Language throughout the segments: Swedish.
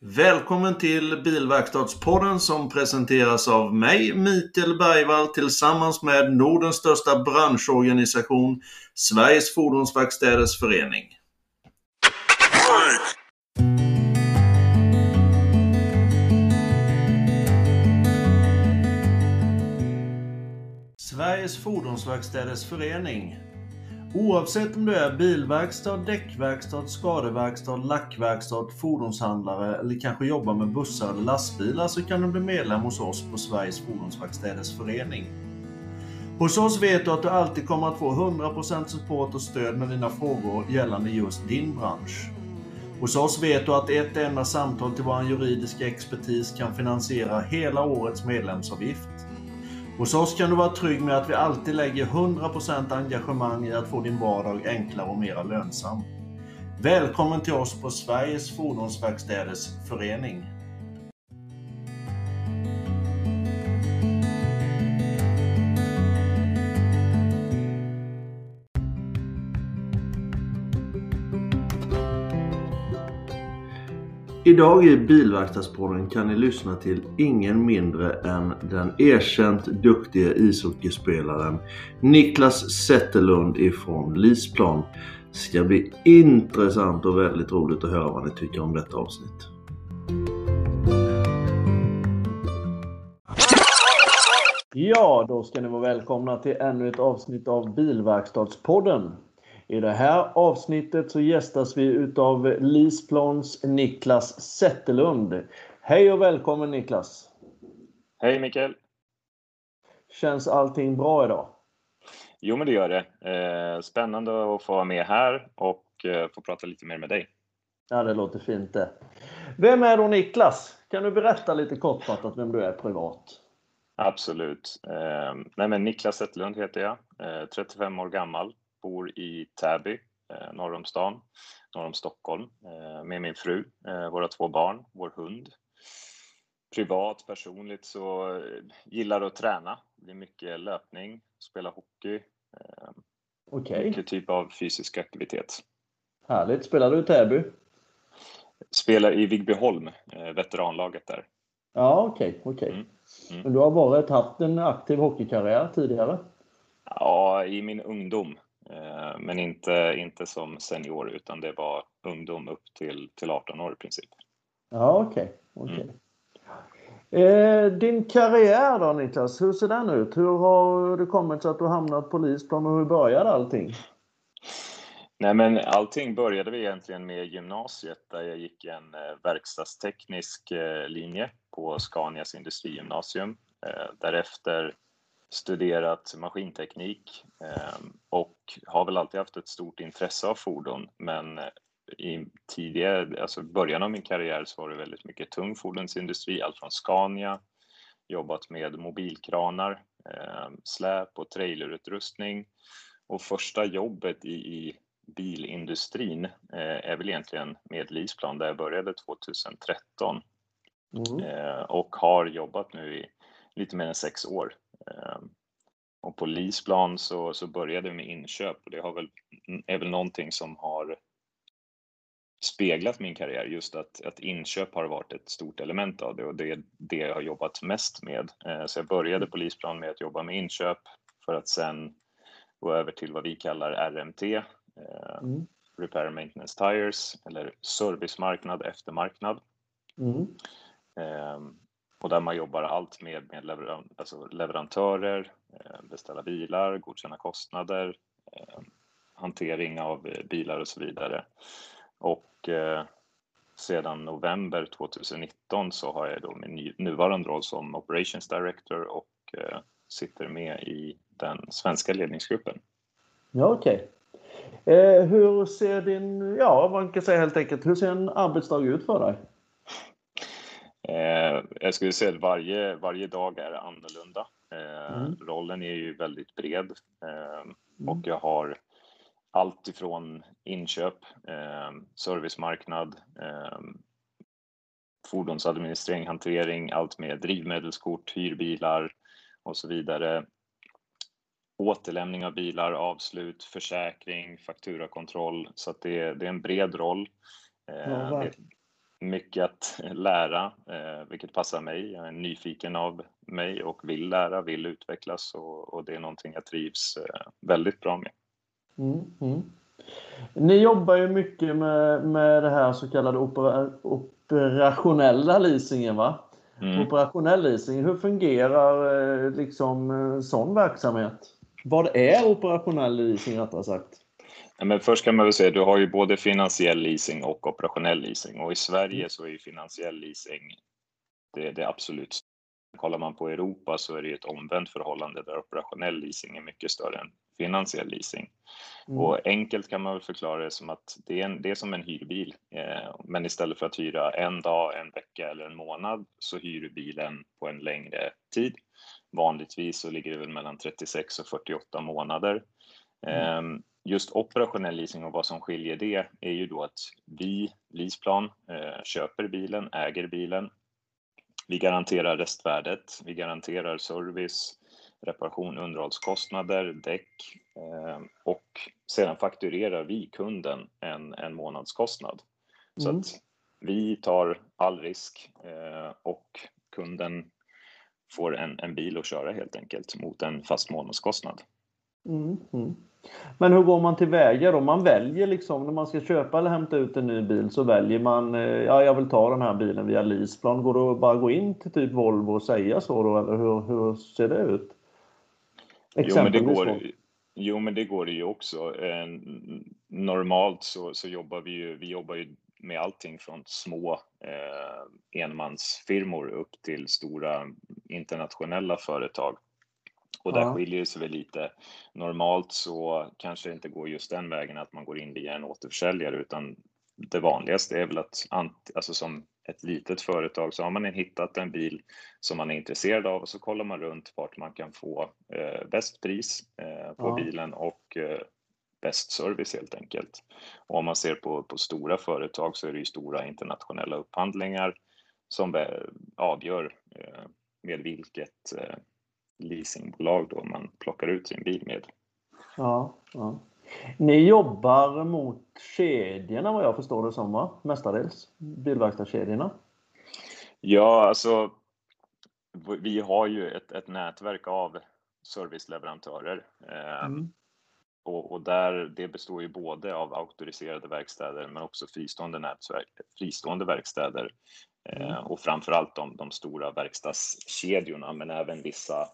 Välkommen till Bilverkstadspodden som presenteras av mig, Mikael Bergvall, tillsammans med Nordens största branschorganisation, Sveriges Fordonsverkstäders Förening. Sveriges Fordonsverkstäders Förening Oavsett om du är bilverkstad, däckverkstad, skadeverkstad, lackverkstad, fordonshandlare eller kanske jobbar med bussar eller lastbilar så kan du bli medlem hos oss på Sveriges Fordonsverkstäders Förening. Hos oss vet du att du alltid kommer att få 100% support och stöd med dina frågor gällande just din bransch. Hos oss vet du att ett enda samtal till vår juridiska expertis kan finansiera hela årets medlemsavgift. Hos oss kan du vara trygg med att vi alltid lägger 100% engagemang i att få din vardag enklare och mer lönsam. Välkommen till oss på Sveriges Fordonsverkstäders Förening. Idag i Bilverkstadspodden kan ni lyssna till ingen mindre än den erkänt duktiga ishockeyspelaren Niklas Zetterlund ifrån Lisplan. Det Ska bli intressant och väldigt roligt att höra vad ni tycker om detta avsnitt. Ja, då ska ni vara välkomna till ännu ett avsnitt av Bilverkstadspodden. I det här avsnittet så gästas vi utav Lisplans Niklas Zetterlund. Hej och välkommen Niklas! Hej Mikael! Känns allting bra idag? Jo men det gör det. Eh, spännande att få vara med här och eh, få prata lite mer med dig. Ja det låter fint det. Vem är då Niklas? Kan du berätta lite kortfattat vem du är privat? Absolut. Eh, nej men Niklas Zetterlund heter jag, 35 år gammal, bor i Täby, eh, norr om stan, norr om Stockholm, eh, med min fru, eh, våra två barn, vår hund. Privat, personligt så gillar att träna. Det är mycket löpning, spela hockey. Okay. Mycket typ av fysisk aktivitet. Härligt. Spelar du i Täby? Spelar i Vigbyholm, veteranlaget där. Ja, okej. Okay, okay. Mm. Mm. Men du har varit, haft en aktiv hockeykarriär tidigare? Ja, i min ungdom. Eh, men inte, inte som senior utan det var ungdom upp till, till 18 år i princip. Ja, okej. Okay. okay. Mm. Eh, din karriär då Niklas, hur ser den ut? Hur har det kommit sig att du hamnat på Lisplan och hur började allting? Nej men allting började vi egentligen med gymnasiet där jag gick en eh, verkstadsteknisk linje på Scanias industrigymnasium. Därefter studerat maskinteknik ehm, och har väl alltid haft ett stort intresse av fordon. Men i tidigare, alltså början av min karriär så var det väldigt mycket tung fordonsindustri, allt från Scania, jobbat med mobilkranar, ehm, släp och trailerutrustning. Och första jobbet i, i bilindustrin eh, är väl egentligen med Lisplan där jag började 2013. Mm. Eh, och har jobbat nu i lite mer än sex år och på Lisplan så, så började vi med inköp och det har väl, är väl någonting som har speglat min karriär, just att, att inköp har varit ett stort element av det och det är det jag har jobbat mest med. Ehm, så jag började på Lisplan med att jobba med inköp för att sen gå över till vad vi kallar RMT, ehm, mm. Repair Maintenance Tires, eller servicemarknad eftermarknad. Mm och där man jobbar allt med, med leveran, alltså leverantörer, eh, beställa bilar, godkänna kostnader, eh, hantering av eh, bilar och så vidare. Och sedan november 2019 så har jag då min nuvarande roll som Operations Director och sitter med i den svenska ledningsgruppen. Ja, okej. Okay. Eh, hur ser din, ja man kan säga helt enkelt, hur ser en arbetsdag ut för dig? Eh, jag skulle säga att varje, varje dag är annorlunda. Eh, mm. Rollen är ju väldigt bred eh, mm. och jag har allt ifrån inköp, eh, servicemarknad, eh, fordonsadministrering, hantering, allt med drivmedelskort, hyrbilar och så vidare. Återlämning av bilar, avslut, försäkring, fakturakontroll. Så det, det är en bred roll. Eh, ja, mycket att lära, eh, vilket passar mig. Jag är nyfiken av mig och vill lära, vill utvecklas och, och det är någonting jag trivs eh, väldigt bra med. Mm, mm. Ni jobbar ju mycket med, med det här så kallade opera, operationella leasingen va? Mm. Operationell leasing, hur fungerar eh, liksom sån verksamhet? Vad är operationell leasing rättare sagt? Men först kan man väl säga du har ju både finansiell leasing och operationell leasing och i Sverige mm. så är ju finansiell leasing det, det absolut Kollar man på Europa så är det ett omvänt förhållande där operationell leasing är mycket större än finansiell leasing. Mm. Och enkelt kan man väl förklara det som att det är, en, det är som en hyrbil, eh, men istället för att hyra en dag, en vecka eller en månad så hyr du bilen på en längre tid. Vanligtvis så ligger det väl mellan 36 och 48 månader. Mm. Eh, just operationell leasing och vad som skiljer det är ju då att vi, Leaseplan, eh, köper bilen, äger bilen. Vi garanterar restvärdet, vi garanterar service, reparation, underhållskostnader, däck eh, och sedan fakturerar vi kunden en, en månadskostnad. Så mm. att vi tar all risk eh, och kunden får en, en bil att köra helt enkelt mot en fast månadskostnad. Mm, mm. Men hur går man tillväga då? Man väljer liksom när man ska köpa eller hämta ut en ny bil så väljer man, eh, ja jag vill ta den här bilen via Leaseplan. Går det att bara gå in till typ Volvo och säga så då eller hur, hur ser det ut? Jo men, det går, jo men det går det ju också. Eh, normalt så, så jobbar vi ju, vi jobbar ju med allting från små eh, enmansfirmor upp till stora internationella företag. Och där ja. skiljer det sig väl lite. Normalt så kanske det inte går just den vägen att man går in via en återförsäljare utan det vanligaste är väl att alltså som ett litet företag så har man hittat en bil som man är intresserad av och så kollar man runt vart man kan få eh, bäst pris eh, på ja. bilen och eh, bäst service helt enkelt. Och om man ser på, på stora företag så är det ju stora internationella upphandlingar som avgör eh, med vilket eh, leasingbolag då man plockar ut sin bil med. Ja, ja. Ni jobbar mot kedjorna vad jag förstår det som va? Mestadels bilverkstadskedjorna? Ja, alltså vi har ju ett, ett nätverk av serviceleverantörer. Eh, mm. och, och, där, det består ju både av auktoriserade verkstäder men också fristående, nätverk, fristående verkstäder. Eh, mm. och framförallt de, de stora verkstadskedjorna men även vissa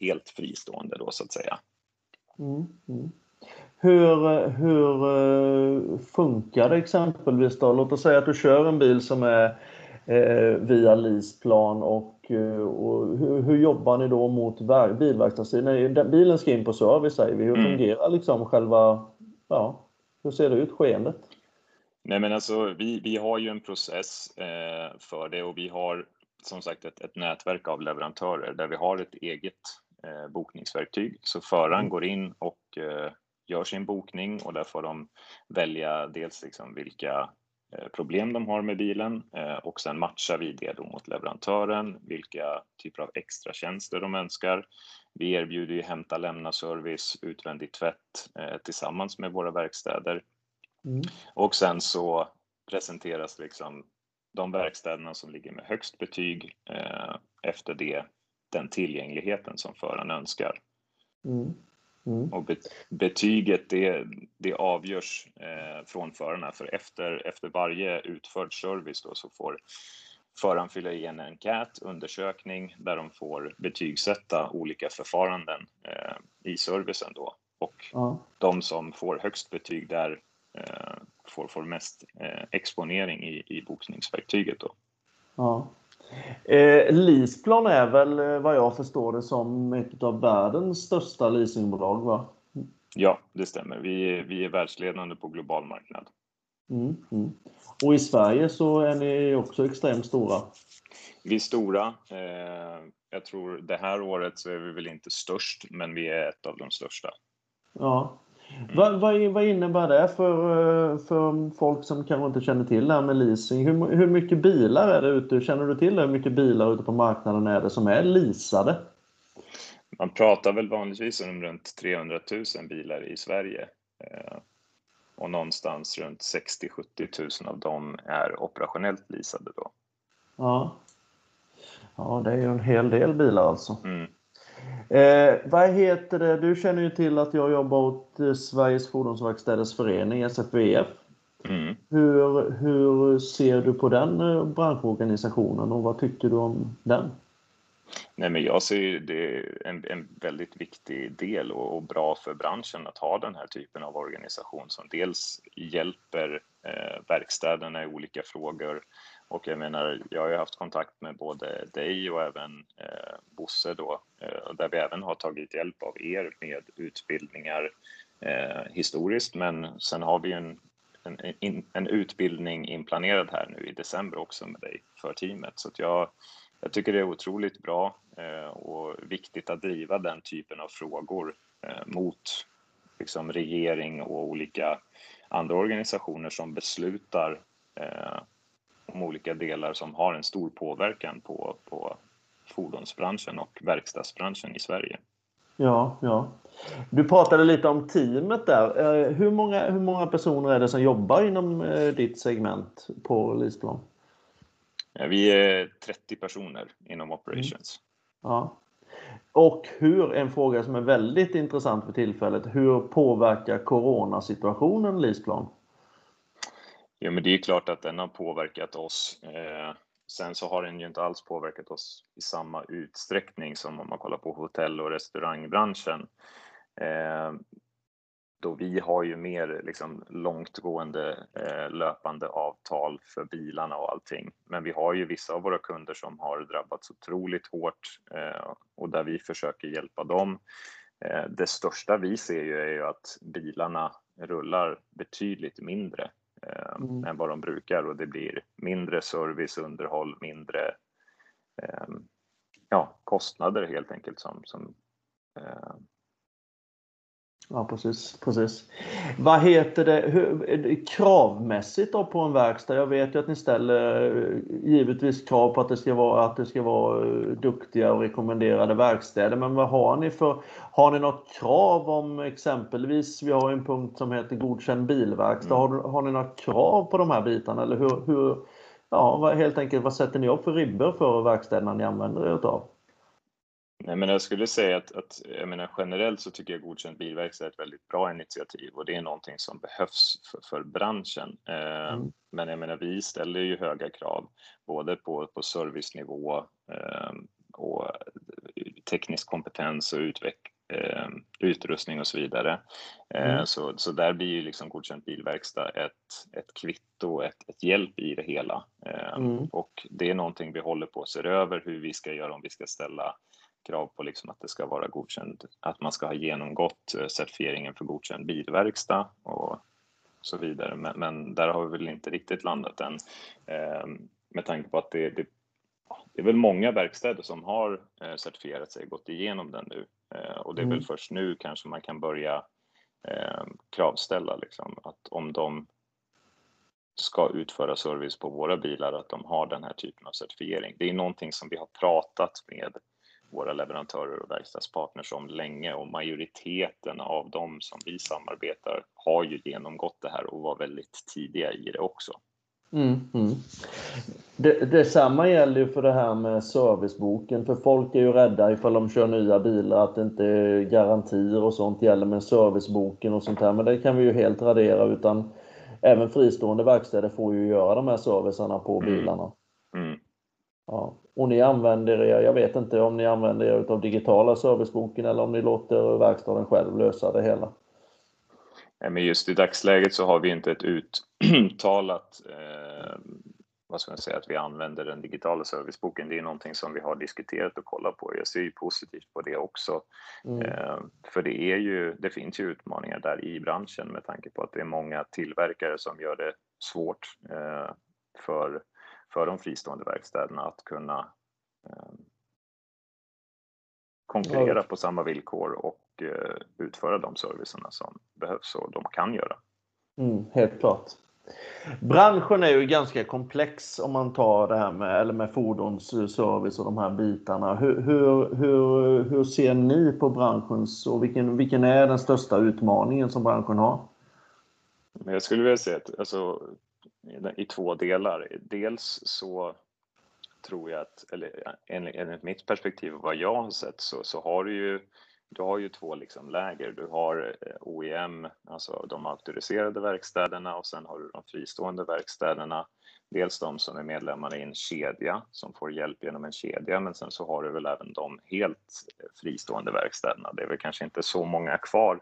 helt fristående då så att säga. Mm, mm. Hur, hur eh, funkar det exempelvis då? Låt oss säga att du kör en bil som är eh, via leaseplan och, eh, och hur, hur, jobbar ni då mot bilverkstadstiden? Bilen ska in på service säger vi. Hur mm. fungerar liksom själva, ja, hur ser det ut skeendet? Nej men alltså vi, vi har ju en process eh, för det och vi har som sagt ett, ett nätverk av leverantörer där vi har ett eget eh, bokningsverktyg. Så föraren mm. går in och eh, gör sin bokning och där får de välja dels liksom vilka eh, problem de har med bilen eh, och sen matchar vi det då mot leverantören, vilka typer av extra tjänster de önskar. Vi erbjuder ju hämta lämna service, utvändig tvätt eh, tillsammans med våra verkstäder. Mm. Och sen så presenteras liksom de verkstäderna som ligger med högst betyg eh, efter det, den tillgängligheten som föraren önskar. Mm. Mm. Och betyget det, det avgörs eh, från förarna för efter, efter varje utförd service då så får föraren fylla i en enkät, undersökning där de får betygsätta olika förfaranden eh, i servicen då. Och ja. de som får högst betyg där får, får mest eh, exponering i, i boxningsverktyget. Då. Ja. Eh, Leaseplan är väl eh, vad jag förstår det som ett av världens största leasingbolag va? Ja, det stämmer. Vi, vi är världsledande på global marknad. Mm, mm. Och i Sverige så är ni också extremt stora? Vi är stora. Eh, jag tror det här året så är vi väl inte störst, men vi är ett av de största. Ja, vad, vad, vad, innebär det för, eh, för folk som kanske inte känner till det här med leasing? Hur, hur mycket bilar är det ute? Känner du till hur mycket bilar ute på marknaden är det som är leasade? Man pratar väl vanligtvis om runt 300 000 bilar i Sverige. Eh, och någonstans runt 60-70 000 av dem är operationellt leasade då. Ja. ja, det är ju en hel del bilar alltså. Mm. Eh, vad heter det? Du känner ju till att jag jobbar åt eh, Sveriges Fordonsverkstäders Förening, SFVF. Mm. Hur, hur ser du på den eh, branschorganisationen och vad tycker du om den? Nej, men jag ser det en, en väldigt viktig del och, och, bra för branschen att ha den här typen av organisation som dels hjälper eh, verkstäderna i olika frågor och jag menar, jag har ju haft kontakt med både dig och även eh, Bosse då, eh, där vi även har tagit hjälp av er med utbildningar eh, historiskt, men sen har vi en, en, en, utbildning inplanerad här nu i december också med dig för teamet. Så jag, jag tycker det är otroligt bra eh, och viktigt att driva den typen av frågor eh, mot liksom, regering och olika andra organisationer som beslutar eh, om olika delar som har en stor påverkan på, på fordonsbranschen och verkstadsbranschen i Sverige. Ja, ja. Du pratade lite om teamet där. Eh, hur många, hur många personer är det som jobbar inom eh, ditt segment på Lisplan? Vi är 30 personer inom operations. Mm. Ja. Och hur, en fråga som är väldigt intressant för tillfället, hur påverkar coronasituationen Lisplan? Ja, men det är klart att den har påverkat oss. Eh, sen så har den ju inte alls påverkat oss i samma utsträckning som om man kollar på hotell och restaurangbranschen. Eh, då vi har ju mer liksom långtgående eh, löpande avtal för bilarna och allting. Men vi har ju vissa av våra kunder som har drabbats otroligt hårt eh, och där vi försöker hjälpa dem. Eh, det största vi ser ju är ju att bilarna rullar betydligt mindre eh, mm. än vad de brukar och det blir mindre service, underhåll, mindre eh, ja, kostnader helt enkelt som, som Ja, precis. precis. Vad heter det hur, kravmässigt då på en verkstad? Jag vet ju att ni ställer eh, givetvis krav på att det ska vara, att det ska vara eh, duktiga och rekommenderade verkstäder. Men vad har ni för, har ni något krav om exempelvis, vi har en punkt som heter godkänd bilverkstad. Mm. Har, har ni något krav på de här bitarna eller hur, hur ja, helt enkelt vad sätter ni upp för ribbor för verkstäderna ni använder er utav? Nej, men jag skulle säga att, att jag menar, generellt så tycker jag godkänd bilverkstad är ett väldigt bra initiativ och det är någonting som behövs för, för branschen. Eh, mm. Men jag menar, vi ställer ju höga krav både på, på servicenivå eh, och teknisk kompetens och utveck, eh, utrustning och så vidare. Eh, mm. så, så där blir ju liksom godkänd bilverkstad ett, ett kvitto, ett, ett hjälp i det hela. Eh, mm. Och det är någonting vi håller på att se över hur vi ska göra om vi ska ställa krav på liksom att det ska vara godkänd, att man ska ha genomgått eh, certifieringen för godkänd bilverkstad och så vidare. Men, men där har vi väl inte riktigt landat än eh, med tanke på att det, det, det, är väl många verkstäder som har eh, certifierat sig, gått igenom den nu eh, och det är mm. väl först nu kanske man kan börja eh, kravställa liksom att om de ska utföra service på våra bilar, att de har den här typen av certifiering. Det är någonting som vi har pratat med våra leverantörer och verkstadspartners om länge och majoriteten av dem som vi samarbetar har ju genomgått det här och var väldigt tidiga i det också. Mm, mm. Det, detsamma gäller ju för det här med serviceboken, för folk är ju rädda ifall de kör nya bilar att det inte är garantier och sånt gäller med serviceboken och sånt här, men det kan vi ju helt radera utan även fristående verkstäder får ju göra de här servicerna på mm. bilarna. Mm. Ja. Och ni använder er, jag vet inte om ni använder er av digitala serviceboken eller om ni låter verkstaden själv lösa det hela? Men just i dagsläget så har vi inte ett uttalat, eh, vad ska man säga, att vi använder den digitala serviceboken. Det är någonting som vi har diskuterat och kollat på. Jag ser ju positivt på det också. Mm. Eh, för det är ju, det finns ju utmaningar där i branschen med tanke på att det är många tillverkare som gör det svårt eh, för för de fristående verkstäderna att kunna eh, konkurrera på samma villkor och eh, utföra de servicerna som behövs och de kan göra. Mm, helt klart. Branschen är ju ganska komplex om man tar det här med, eller med fordonsservice och de här bitarna. Hur, hur, hur, hur ser ni på branschens och vilken, vilken är den största utmaningen som branschen har? Jag skulle vilja säga att alltså, i två delar. Dels så tror jag att, eller enligt mitt perspektiv och vad jag har sett så, så har du ju du har ju två liksom läger. Du har eh, OEM, alltså de auktoriserade verkstäderna och sen har du de fristående verkstäderna. Dels de som är medlemmar i en kedja som får hjälp genom en kedja, men sen så har du väl även de helt fristående verkstäderna. Det är väl kanske inte så många kvar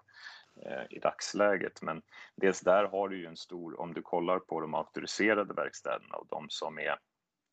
Eh, i dagsläget, men dels där har du ju en stor, om du kollar på de auktoriserade verkstäderna och de som är,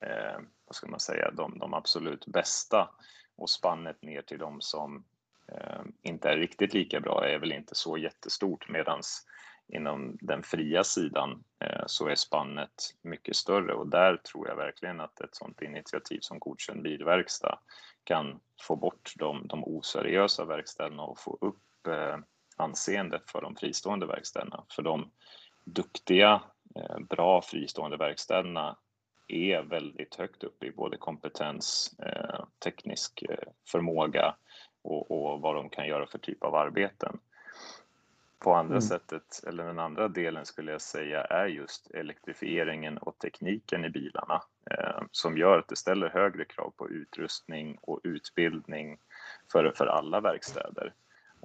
eh, vad ska man säga, de, de absolut bästa och spannet ner till de som Eh, inte är riktigt lika bra är väl inte så jättestort. Medans inom den fria sidan eh, så är spannet mycket större. Och där tror jag verkligen att ett sådant initiativ som Godkänd bilverkstad kan få bort de, de oseriösa verkstäderna och få upp eh, eh, anseendet för de fristående verkstäderna. För de duktiga, bra fristående verkstäderna är väldigt högt upp i både kompetens, teknisk förmåga och, och, vad de kan göra för typ av arbeten. På andra mm. sättet, eller den andra delen skulle jag säga är just elektrifieringen och tekniken i bilarna eh, som gör att det ställer högre krav på utrustning och utbildning för, för alla verkstäder.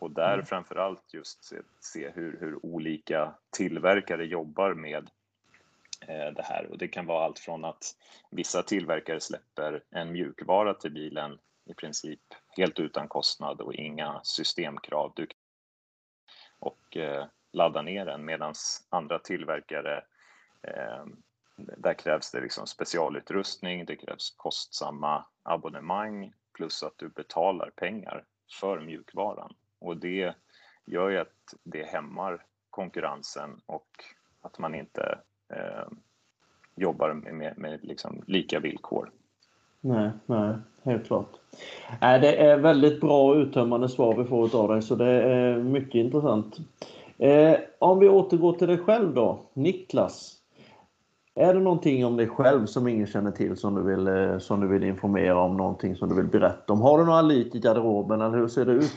Och där mm. framförallt just se, se hur, hur olika tillverkare jobbar med eh, det här. Och det kan vara allt från att vissa tillverkare släpper en mjukvara till bilen i princip helt utan kostnad och inga systemkrav. Du och eh, ladda ner den medan andra tillverkare eh, där krävs det liksom specialutrustning, det krävs kostsamma abonnemang plus att du betalar pengar för mjukvaran och det gör ju att det hämmar konkurrensen och att man inte eh, jobbar med, med, med liksom lika villkor. Nej, nej, helt klart. Äh, det är väldigt bra och uttömmande svar vi får av dig så det är mycket intressant. Eh, om vi återgår till dig själv då, Niklas. Är det någonting om dig själv som ingen känner till som du vill, eh, som du vill informera om? Någonting som du vill berätta om? Har du några lik i garderoben eller hur ser det ut?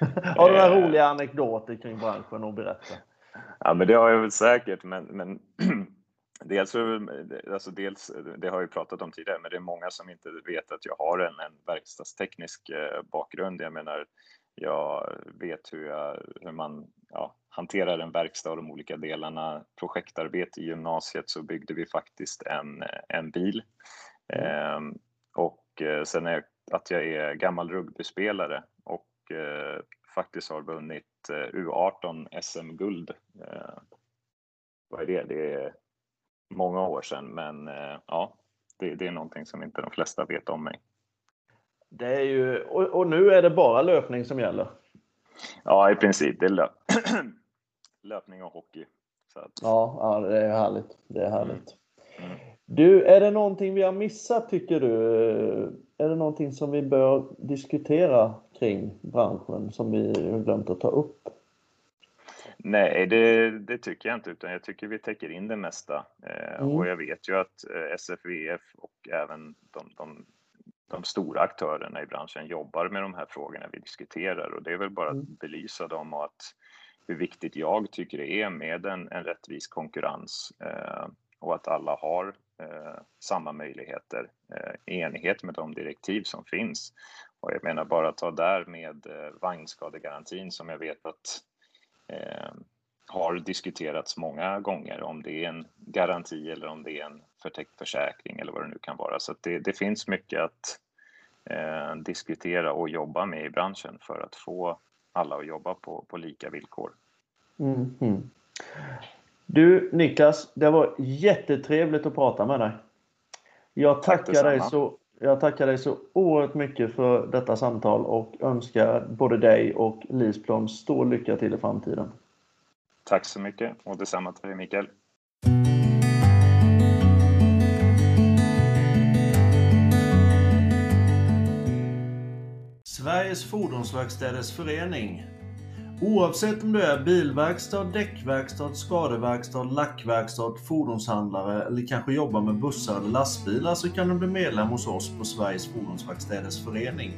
har du några roliga anekdoter kring branschen att berätta? Ja, men det har jag väl säkert, men, men Dels, alltså dels, det har jag ju pratat om tidigare, men det är många som inte vet att jag har en, en verkstadsteknisk eh, bakgrund. Jag menar, jag vet hur, jag, hur man ja, hanterar en verkstad och de olika delarna. Projektarbete i gymnasiet så byggde vi faktiskt en, en bil. Mm. Ehm, och eh, sen är att jag är gammal rugbyspelare och eh, faktiskt har vunnit eh, U18 SM-guld. Eh, vad är det? Det är många år sedan, men eh, ja, det, det, är någonting som inte de flesta vet om mig. Det är ju, och, och nu är det bara löpning som gäller? Ja, i princip. Det är löp löpning och hockey. Att... Ja, ja, det är härligt. Det är härligt. Mm. Mm. Du, är det någonting vi har missat tycker du? Är det någonting som vi bör diskutera kring branschen som vi har glömt att ta upp? Nej, det, det, tycker jag inte, utan jag tycker vi täcker in det mesta. Eh, mm. Och jag vet ju att eh, SFVF och även de, de, de, stora aktörerna i branschen jobbar med de här frågorna vi diskuterar och det är väl bara mm. att belysa dem och att hur viktigt jag tycker det är med en, en rättvis konkurrens eh, och att alla har eh, samma möjligheter eh, i enighet med de direktiv som finns. Och jag menar bara ta där med eh, vagnskadegarantin som jag vet att eh, har diskuterats många gånger om det är en garanti eller om det är en förtäckt försäkring eller vad det nu kan vara. Så det, det, finns mycket att eh, diskutera och jobba med i branschen för att få alla att jobba på, på lika villkor. Mm, mm. Du Niklas, det var jättetrevligt att prata med dig. Jag tackar Tack dig så jag tackar dig så oerhört mycket för detta samtal och önskar både dig och Lisplom stor lycka till i framtiden. Tack så mycket och detsamma till dig Mikael. Sveriges Fordonsverkstäders Förening Oavsett om du är bilverkstad, däckverkstad, skadeverkstad, lackverkstad, fordonshandlare eller kanske jobbar med bussar eller lastbilar så kan du bli medlem hos oss på Sveriges Fordonsverkstäders Förening.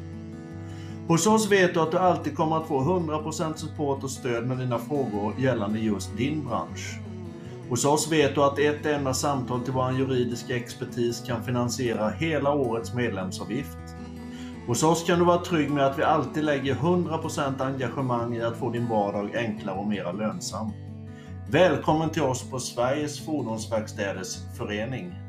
Hos oss vet du att du alltid kommer att få 100% support och stöd med dina frågor gällande just din bransch. Hos oss vet du att ett enda samtal till vår juridiska expertis kan finansiera hela årets medlemsavgift. Hos oss kan du vara trygg med att vi alltid lägger 100% engagemang i att få din vardag enklare och mer lönsam. Välkommen till oss på Sveriges Fordonsverkstäders Förening.